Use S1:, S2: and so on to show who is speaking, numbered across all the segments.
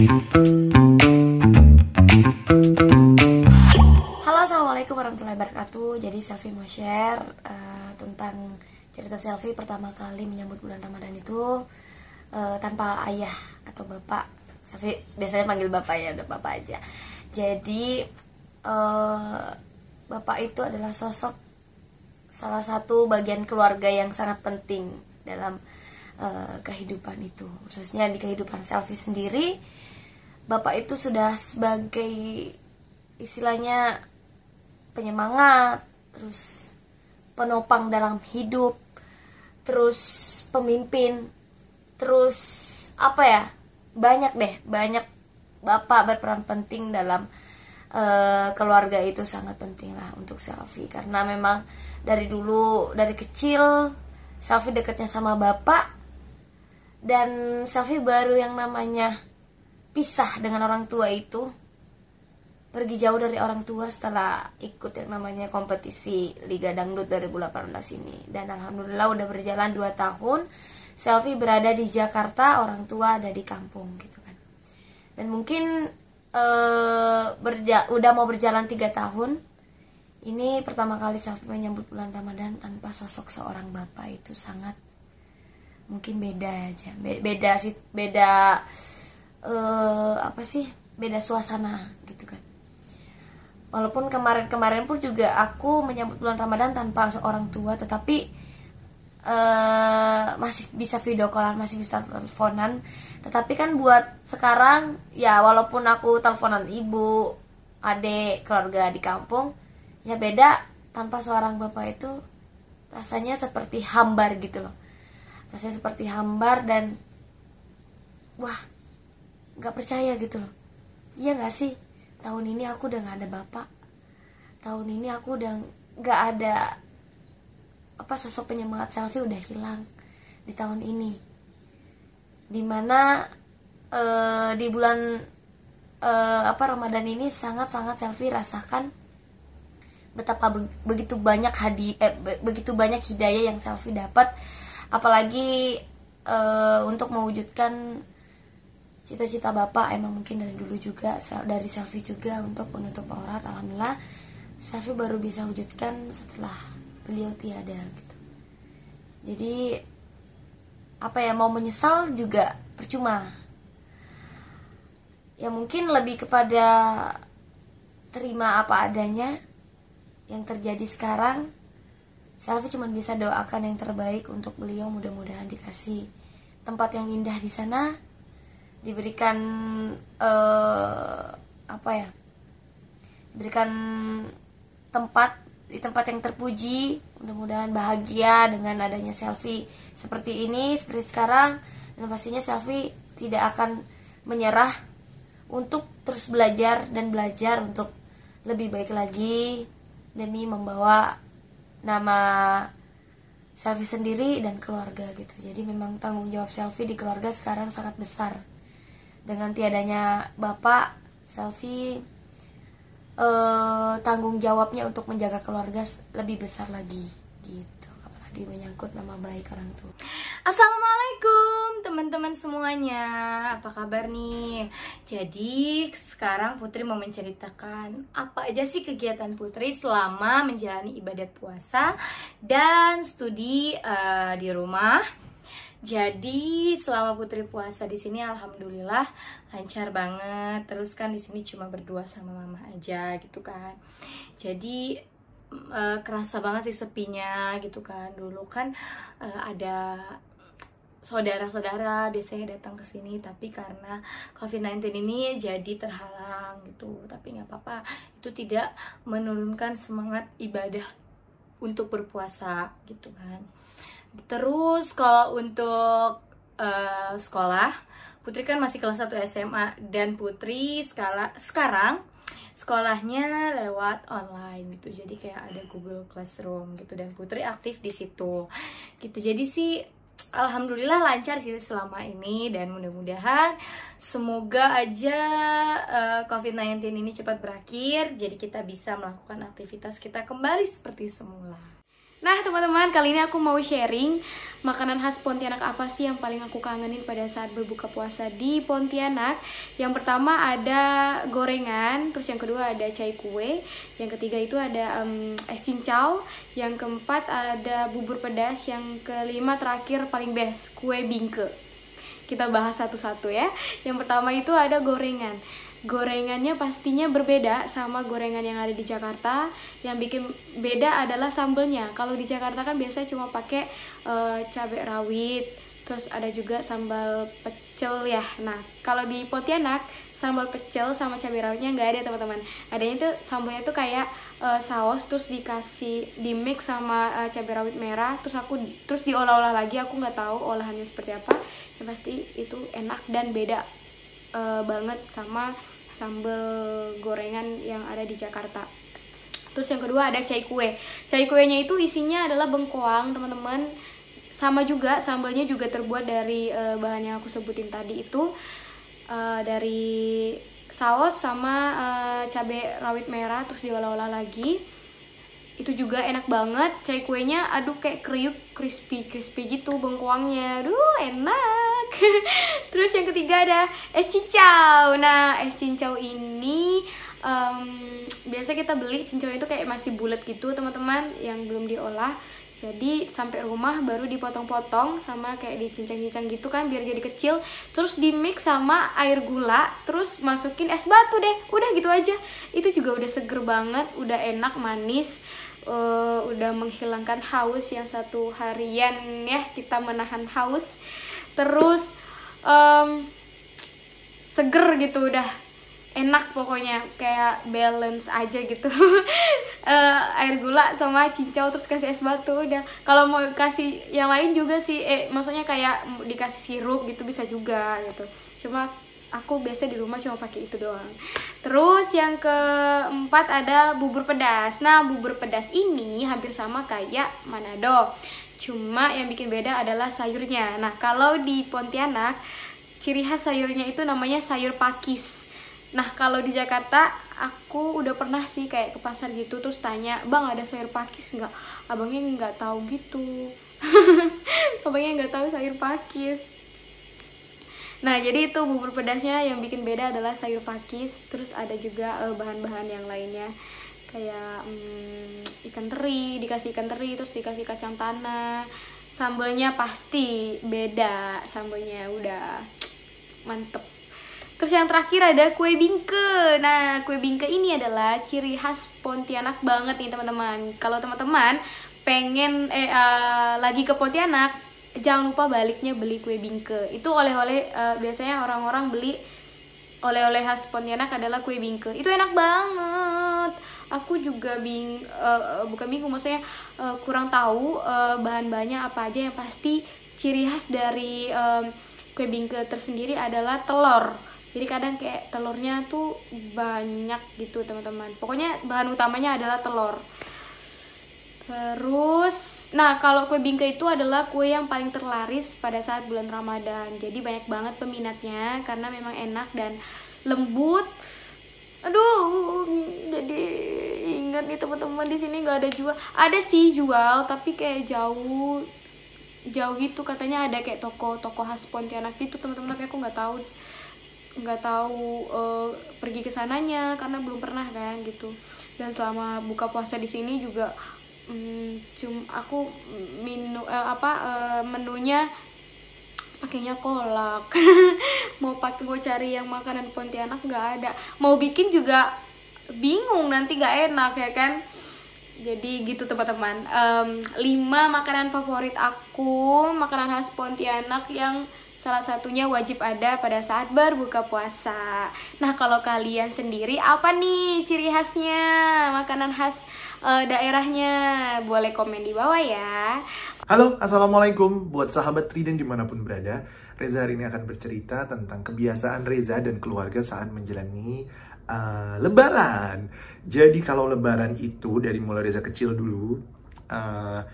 S1: Halo assalamualaikum warahmatullahi wabarakatuh. Jadi selfie mau share uh, tentang cerita selfie pertama kali menyambut bulan Ramadan itu uh, Tanpa ayah atau bapak. Selfie biasanya panggil bapak ya udah bapak aja. Jadi uh, bapak itu adalah sosok salah satu bagian keluarga yang sangat penting dalam uh, kehidupan itu. Khususnya di kehidupan selfie sendiri Bapak itu sudah sebagai istilahnya penyemangat, terus penopang dalam hidup, terus pemimpin, terus apa ya? Banyak deh, banyak bapak berperan penting dalam uh, keluarga itu sangat penting lah untuk selfie karena memang dari dulu dari kecil selfie dekatnya sama bapak dan selfie baru yang namanya pisah dengan orang tua itu. Pergi jauh dari orang tua setelah ikut yang namanya kompetisi Liga Dangdut 2018 ini. Dan alhamdulillah udah berjalan 2 tahun selfie berada di Jakarta orang tua ada di kampung gitu kan. Dan mungkin uh, berja udah mau berjalan tiga tahun ini pertama kali selfie menyambut bulan Ramadan tanpa sosok seorang bapak itu sangat mungkin beda aja. Beda sih beda uh, apa sih beda suasana gitu kan. Walaupun kemarin-kemarin pun juga aku menyambut bulan Ramadan tanpa seorang tua tetapi uh, masih bisa video callan masih bisa teleponan. Tetapi kan buat sekarang ya walaupun aku teleponan ibu adik keluarga di kampung ya beda tanpa seorang bapak itu rasanya seperti hambar gitu loh. Rasanya seperti hambar dan wah nggak percaya gitu loh. Iya nggak sih? Tahun ini aku udah nggak ada bapak. Tahun ini aku udah nggak ada apa sosok penyemangat selfie udah hilang di tahun ini. Di mana uh, di bulan uh, apa Ramadan ini sangat sangat selfie rasakan betapa be begitu banyak hadi eh, be begitu banyak hidayah yang selfie dapat. Apalagi uh, untuk mewujudkan cita-cita bapak emang mungkin dari dulu juga dari selfie juga untuk menutup aurat alhamdulillah selfie baru bisa wujudkan setelah beliau tiada gitu. Jadi apa ya mau menyesal juga percuma. Ya mungkin lebih kepada terima apa adanya yang terjadi sekarang selfie cuma bisa doakan yang terbaik untuk beliau mudah-mudahan dikasih tempat yang indah di sana diberikan uh, apa ya? Diberikan tempat di tempat yang terpuji mudah-mudahan bahagia dengan adanya selfie seperti ini seperti sekarang dan pastinya selfie tidak akan menyerah untuk terus belajar dan belajar untuk lebih baik lagi demi membawa nama selfie sendiri dan keluarga gitu. Jadi memang tanggung jawab selfie di keluarga sekarang sangat besar dengan tiadanya bapak selfie eh, tanggung jawabnya untuk menjaga keluarga lebih besar lagi gitu. Apalagi menyangkut nama baik orang tua.
S2: Assalamualaikum teman-teman semuanya. Apa kabar nih? Jadi sekarang Putri mau menceritakan Apa aja sih kegiatan Putri selama menjalani ibadah puasa Dan studi uh, di rumah jadi selama Putri puasa di sini alhamdulillah lancar banget. Terus kan di sini cuma berdua sama mama aja gitu kan. Jadi e, kerasa banget sih sepinya gitu kan. Dulu kan e, ada saudara-saudara biasanya datang ke sini tapi karena COVID-19 ini jadi terhalang gitu. Tapi nggak apa-apa. Itu tidak menurunkan semangat ibadah untuk berpuasa gitu kan. Terus kalau untuk uh, sekolah, Putri kan masih kelas 1 SMA dan Putri skala sekarang sekolahnya lewat online gitu. Jadi kayak ada Google Classroom gitu dan Putri aktif di situ. Gitu. Jadi sih alhamdulillah lancar sih selama ini dan mudah-mudahan semoga aja uh, COVID-19 ini cepat berakhir jadi kita bisa melakukan aktivitas kita kembali seperti semula.
S3: Nah teman-teman kali ini aku mau sharing makanan khas Pontianak apa sih yang paling aku kangenin pada saat berbuka puasa di Pontianak. Yang pertama ada gorengan, terus yang kedua ada cai kue Yang ketiga itu ada um, es cincau Yang keempat ada bubur pedas Yang kelima terakhir paling best, kue bingke. Kita bahas satu-satu ya. Yang pertama itu ada gorengan gorengannya pastinya berbeda sama gorengan yang ada di Jakarta. Yang bikin beda adalah sambelnya. Kalau di Jakarta kan biasanya cuma pakai uh, cabai rawit, terus ada juga sambal pecel ya. Nah, kalau di Pontianak sambal pecel sama cabai rawitnya nggak ada teman-teman. Adanya itu sambalnya tuh kayak uh, saus terus dikasih di mix sama uh, cabai rawit merah, terus aku terus diolah-olah lagi. Aku nggak tahu olahannya seperti apa. Yang pasti itu enak dan beda uh, banget sama sambal gorengan yang ada di Jakarta. Terus yang kedua ada cai kue. Cai kuenya itu isinya adalah bengkoang, teman-teman. Sama juga sambalnya juga terbuat dari uh, bahan yang aku sebutin tadi itu uh, dari saus sama uh, cabai rawit merah terus diolah-olah lagi itu juga enak banget cai kuenya aduh kayak kriuk crispy crispy gitu bengkoangnya aduh enak terus yang ketiga ada es cincau. Nah es cincau ini um, biasa kita beli cincau itu kayak masih bulat gitu teman-teman yang belum diolah. Jadi sampai rumah baru dipotong-potong sama kayak dicincang-cincang gitu kan biar jadi kecil. Terus di mix sama air gula terus masukin es batu deh. Udah gitu aja. Itu juga udah seger banget udah enak manis uh, udah menghilangkan haus yang satu harian ya kita menahan haus terus um, seger gitu udah enak pokoknya kayak balance aja gitu. Uh, air gula sama cincau terus kasih es batu udah. Kalau mau kasih yang lain juga sih eh maksudnya kayak dikasih sirup gitu bisa juga gitu. Cuma aku biasa di rumah cuma pakai itu doang. Terus yang keempat ada bubur pedas. Nah bubur pedas ini hampir sama kayak Manado cuma yang bikin beda adalah sayurnya. Nah kalau di Pontianak ciri khas sayurnya itu namanya sayur pakis. Nah kalau di Jakarta aku udah pernah sih kayak ke pasar gitu terus tanya bang ada sayur pakis nggak? Abangnya nggak tahu gitu. Abangnya nggak tahu sayur pakis. Nah, jadi itu bubur pedasnya yang bikin beda adalah sayur pakis, terus ada juga bahan eh, bahan-bahan yang lainnya kayak um, ikan teri, dikasih ikan teri, terus dikasih kacang tanah. Sambalnya pasti beda, sambalnya udah mantep. Terus yang terakhir ada kue bingke. Nah, kue bingke ini adalah ciri khas Pontianak banget nih teman-teman. Kalau teman-teman pengen eh uh, lagi ke Pontianak, jangan lupa baliknya beli kue bingke itu oleh-oleh uh, biasanya orang-orang beli oleh-oleh khas Pontianak adalah kue bingke itu enak banget aku juga bing uh, bukan bingung maksudnya uh, kurang tahu uh, bahan-bahannya apa aja. Yang pasti ciri khas dari um, kue bingke tersendiri adalah telur. Jadi kadang kayak telurnya tuh banyak gitu teman-teman. Pokoknya bahan utamanya adalah telur. Terus, nah kalau kue bingke itu adalah kue yang paling terlaris pada saat bulan Ramadan. Jadi banyak banget peminatnya karena memang enak dan lembut. Aduh, jadi ingat nih teman-teman di sini nggak ada jual. Ada sih jual, tapi kayak jauh, jauh gitu katanya ada kayak toko-toko khas Pontianak gitu teman-teman. Tapi aku nggak tahu nggak tahu uh, pergi ke sananya karena belum pernah kan gitu dan selama buka puasa di sini juga hmm, cum aku minum eh, apa eh, menunya pakainya kolak. Mau pakai mau cari yang makanan Pontianak nggak ada. Mau bikin juga bingung nanti nggak enak ya kan? Jadi gitu teman-teman. Um, lima makanan favorit aku makanan khas Pontianak yang Salah satunya wajib ada pada saat berbuka puasa. Nah, kalau kalian sendiri apa nih ciri khasnya? Makanan khas uh, daerahnya? Boleh komen di bawah ya.
S4: Halo, Assalamualaikum buat sahabat Trident di mana pun berada. Reza hari ini akan bercerita tentang kebiasaan Reza dan keluarga saat menjalani uh, Lebaran. Jadi kalau Lebaran itu dari mulai Reza kecil dulu, uh,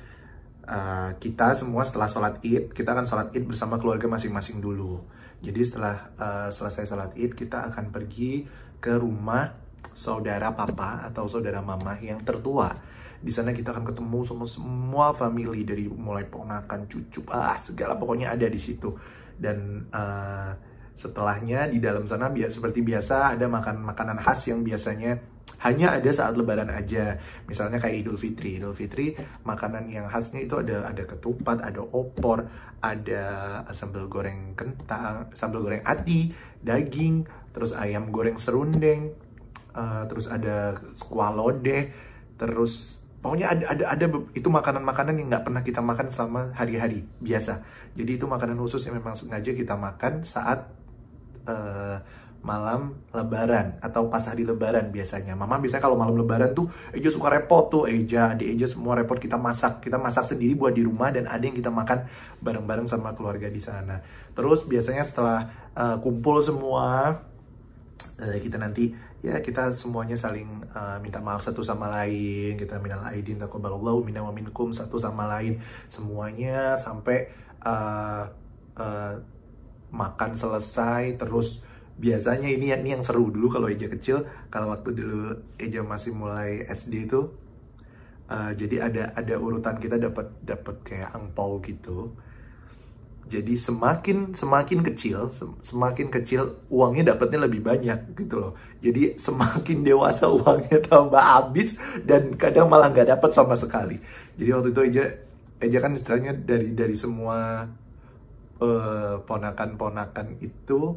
S4: uh, kita semua setelah sholat id kita akan sholat id bersama keluarga masing-masing dulu jadi setelah uh, selesai sholat id kita akan pergi ke rumah saudara papa atau saudara mama yang tertua Di sana kita akan ketemu sama semua family dari mulai ponakan, cucu, ah segala pokoknya ada di situ. Dan uh, setelahnya di dalam sana biasa seperti biasa ada makan makanan khas yang biasanya hanya ada saat lebaran aja. Misalnya kayak Idul Fitri. Idul Fitri makanan yang khasnya itu ada ada ketupat, ada opor, ada sambal goreng kentang, sambal goreng ati, daging, terus ayam goreng serundeng, uh, terus ada squalode, terus pokoknya ada ada ada itu makanan-makanan yang nggak pernah kita makan selama hari-hari biasa. Jadi itu makanan khusus yang memang sengaja kita makan saat uh, malam lebaran atau pas hari lebaran biasanya. Mama biasanya kalau malam lebaran tuh Eja suka repot tuh Eja, di Eja semua repot kita masak. Kita masak sendiri buat di rumah dan ada yang kita makan bareng-bareng sama keluarga di sana. Terus biasanya setelah uh, kumpul semua uh, kita nanti ya kita semuanya saling uh, minta maaf satu sama lain kita minal aidin taqabbalallahu minna wa minkum satu sama lain semuanya sampai uh, uh, makan selesai terus biasanya ini ini yang seru dulu kalau Eja kecil. Kalau waktu dulu Eja masih mulai SD itu uh, jadi ada ada urutan kita dapat dapat kayak angpau gitu. Jadi semakin semakin kecil semakin kecil uangnya dapatnya lebih banyak gitu loh. Jadi semakin dewasa uangnya tambah habis dan kadang malah nggak dapat sama sekali. Jadi waktu itu aja aja kan istilahnya dari dari semua uh, ponakan-ponakan itu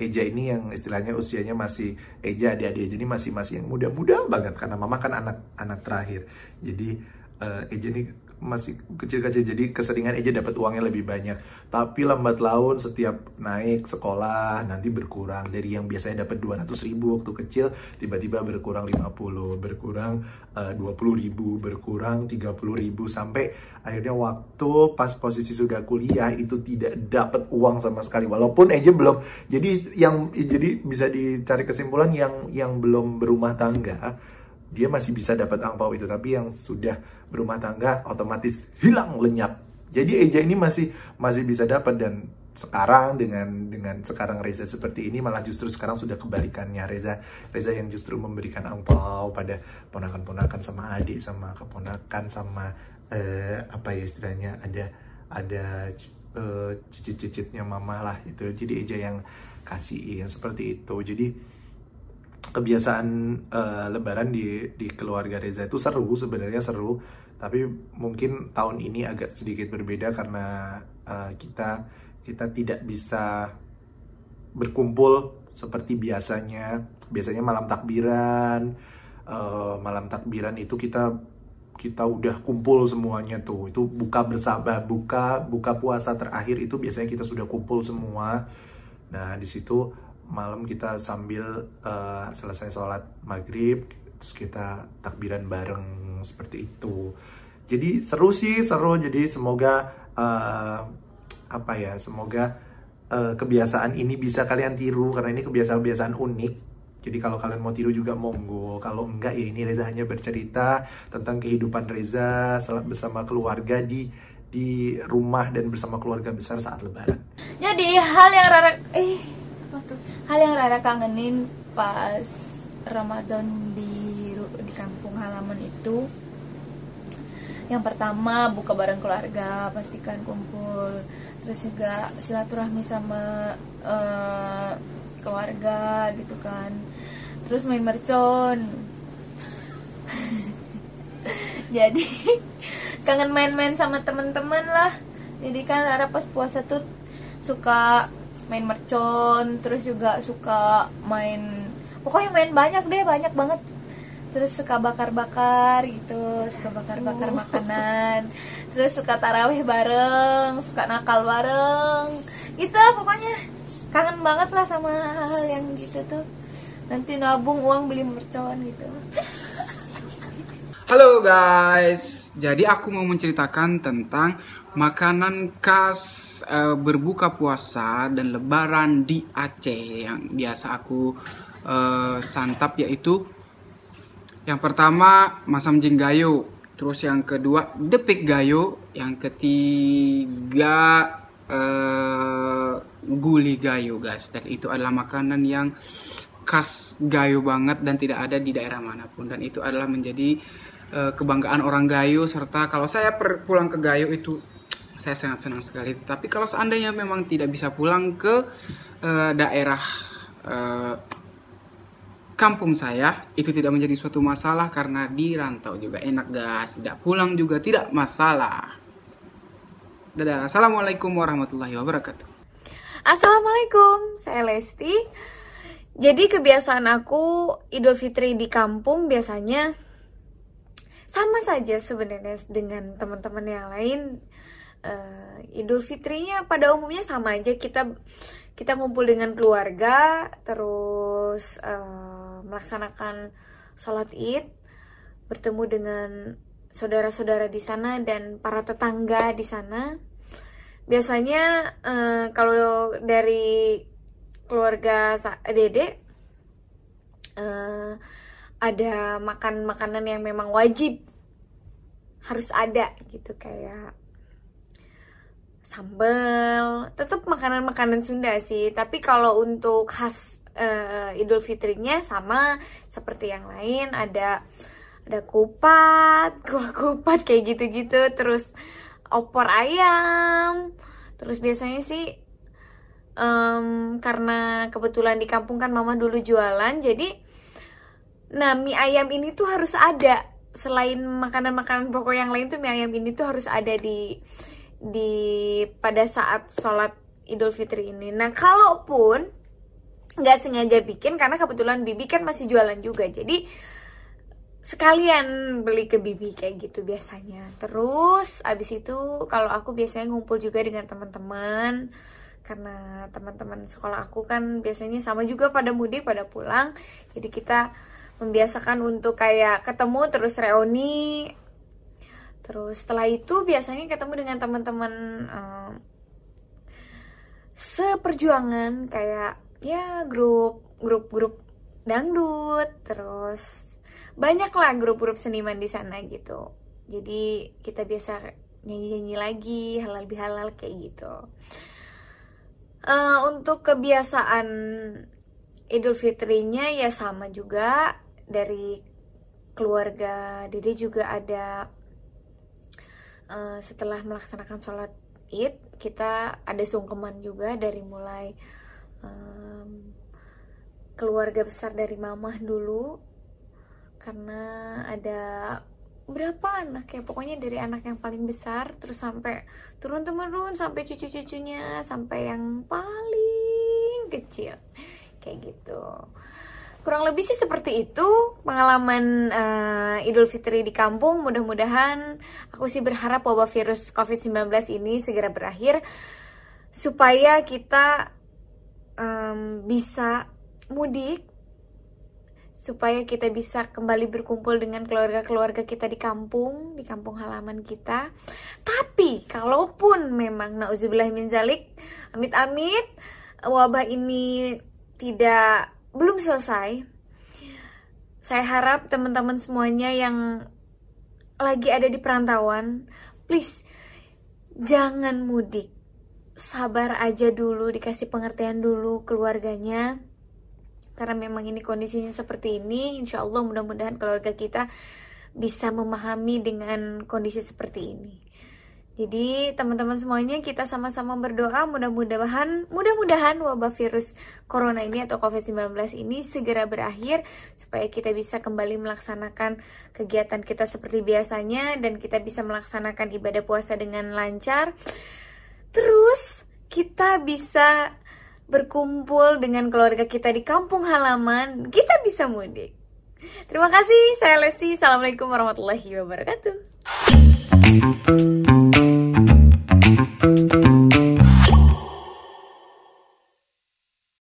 S4: Eja ini yang istilahnya usianya masih Eja adik-adik jadi masih masih yang muda-muda banget karena mama kan anak anak terakhir. Jadi uh, Eja ini masih kecil-kecil. Jadi keseringan Eja dapat uangnya lebih banyak. Tapi lambat laun setiap naik sekolah nanti berkurang. Dari yang biasanya dapat 200 ribu waktu kecil tiba-tiba berkurang 50 berkurang uh, 20 ribu berkurang 30 ribu. Sampai akhirnya waktu pas posisi sudah kuliah itu tidak dapat uang sama sekali. Walaupun Eja belum. Jadi yang jadi bisa dicari kesimpulan yang yang belum berumah tangga dia masih bisa dapat angpau itu tapi yang sudah berumah tangga otomatis hilang lenyap. Jadi Eja ini masih masih bisa dapat dan sekarang dengan dengan sekarang Reza seperti ini malah justru sekarang sudah kebalikannya. Reza Reza yang justru memberikan angpau pada ponakan-ponakan sama adik sama keponakan sama eh, apa ya istilahnya ada ada eh, cicit-cicitnya mama lah itu. Jadi Eja yang kasih yang seperti itu. Jadi kebiasaan uh, Lebaran di di keluarga Reza itu seru sebenarnya seru. Tapi mungkin tahun ini agak sedikit berbeda karena uh, kita kita tidak bisa berkumpul seperti biasanya. Biasanya malam takbiran uh, malam takbiran itu kita kita udah kumpul semuanya tuh. Itu buka bersama buka buka puasa terakhir itu biasanya kita sudah kumpul semua. Nah di situ malam kita sambil uh, selesai sholat maghrib terus kita takbiran bareng seperti itu. Jadi seru sih seru. Jadi semoga uh, apa ya semoga uh, kebiasaan ini bisa kalian tiru karena ini kebiasaan-kebiasaan unik. Jadi kalau kalian mau tiru juga monggo. Kalau enggak ya ini Reza hanya bercerita tentang kehidupan Reza bersama keluarga di di rumah dan bersama keluarga besar saat lebaran.
S5: Jadi hal yang Rara eh apa tuh hal yang Rara kangenin pas Ramadan di di kampung halaman itu yang pertama buka bareng keluarga pastikan kumpul terus juga silaturahmi sama uh, keluarga gitu kan. Terus main mercon. Jadi kangen main-main sama temen-temen lah. Jadi kan Rara pas puasa tuh suka main mercon terus juga suka main pokoknya main banyak deh banyak banget. Terus suka bakar-bakar gitu suka bakar-bakar oh. makanan. Terus suka tarawih bareng suka nakal bareng. Gitu pokoknya. Kangen banget lah sama hal-hal yang gitu tuh. Nanti nabung uang beli mercon gitu.
S6: Halo guys, jadi aku mau menceritakan tentang makanan khas uh, berbuka puasa dan lebaran di Aceh yang biasa aku uh, santap yaitu yang pertama masam jinggayo, terus yang kedua depik gayo, yang ketiga uh, guli gayo guys. Dan itu adalah makanan yang
S7: khas Gayo banget dan tidak ada di daerah mana pun. Dan itu adalah menjadi kebanggaan orang Gayo serta kalau saya pulang ke Gayo itu saya sangat senang sekali. Tapi kalau seandainya memang tidak bisa pulang ke uh, daerah uh, kampung saya, itu tidak menjadi suatu masalah karena di rantau juga enak gas, tidak pulang juga tidak masalah. Dadah, assalamualaikum warahmatullahi wabarakatuh.
S8: Assalamualaikum, saya Lesti. Jadi kebiasaan aku Idul Fitri di kampung biasanya sama saja sebenarnya dengan teman-teman yang lain uh, Idul Fitrinya pada umumnya sama aja. Kita kita ngumpul dengan keluarga terus uh, melaksanakan sholat id bertemu dengan saudara-saudara di sana dan para tetangga di sana. Biasanya uh, kalau dari keluarga Dede uh, ada makan makanan yang memang wajib harus ada gitu kayak sambal. Tetap makanan-makanan Sunda sih. Tapi kalau untuk khas uh, Idul Fitrinya sama seperti yang lain. Ada ada kupat kuah kupat kayak gitu-gitu. Terus opor ayam. Terus biasanya sih um, karena kebetulan di kampung kan mama dulu jualan jadi nah mie ayam ini tuh harus ada. Selain makanan-makanan pokok yang lain tuh mie ayam ini tuh harus ada di di pada saat sholat Idul Fitri ini. Nah, kalaupun nggak sengaja bikin karena kebetulan Bibi kan masih jualan juga, jadi sekalian beli ke Bibi kayak gitu biasanya. Terus abis itu kalau aku biasanya ngumpul juga dengan teman-teman karena teman-teman sekolah aku kan biasanya sama juga pada mudik pada pulang, jadi kita membiasakan untuk kayak ketemu terus reuni Terus setelah itu biasanya ketemu dengan teman-teman um, seperjuangan kayak ya grup grup-grup dangdut, terus banyak lah grup-grup seniman di sana gitu. Jadi kita biasa nyanyi-nyanyi lagi halal bihalal kayak gitu. Uh, untuk kebiasaan Idul Fitrinya ya sama juga dari keluarga Dede juga ada uh, setelah melaksanakan sholat id kita ada sungkeman juga dari mulai um, keluarga besar dari mamah dulu karena ada berapa anak ya pokoknya dari anak yang paling besar terus sampai turun temurun sampai cucu-cucunya sampai yang paling kecil kayak gitu kurang lebih sih seperti itu pengalaman uh, Idul Fitri di kampung. Mudah-mudahan aku sih berharap wabah virus COVID-19 ini segera berakhir supaya kita um, bisa mudik supaya kita bisa kembali berkumpul dengan keluarga-keluarga kita di kampung, di kampung halaman kita. Tapi kalaupun memang nauzubillah min zalik, amit-amit wabah ini tidak belum selesai. Saya harap teman-teman semuanya yang lagi ada di perantauan, please jangan mudik. Sabar aja dulu, dikasih pengertian dulu keluarganya. Karena memang ini kondisinya seperti ini, insya Allah mudah-mudahan keluarga kita bisa memahami dengan kondisi seperti ini. Jadi teman-teman semuanya kita sama-sama berdoa mudah-mudahan mudah-mudahan wabah virus corona ini atau COVID-19 ini segera berakhir supaya kita bisa kembali melaksanakan kegiatan kita seperti biasanya dan kita bisa melaksanakan ibadah puasa dengan lancar. Terus kita bisa berkumpul dengan keluarga kita di kampung halaman, kita bisa mudik. Terima kasih, saya Lesti. Assalamualaikum warahmatullahi wabarakatuh. Thank you.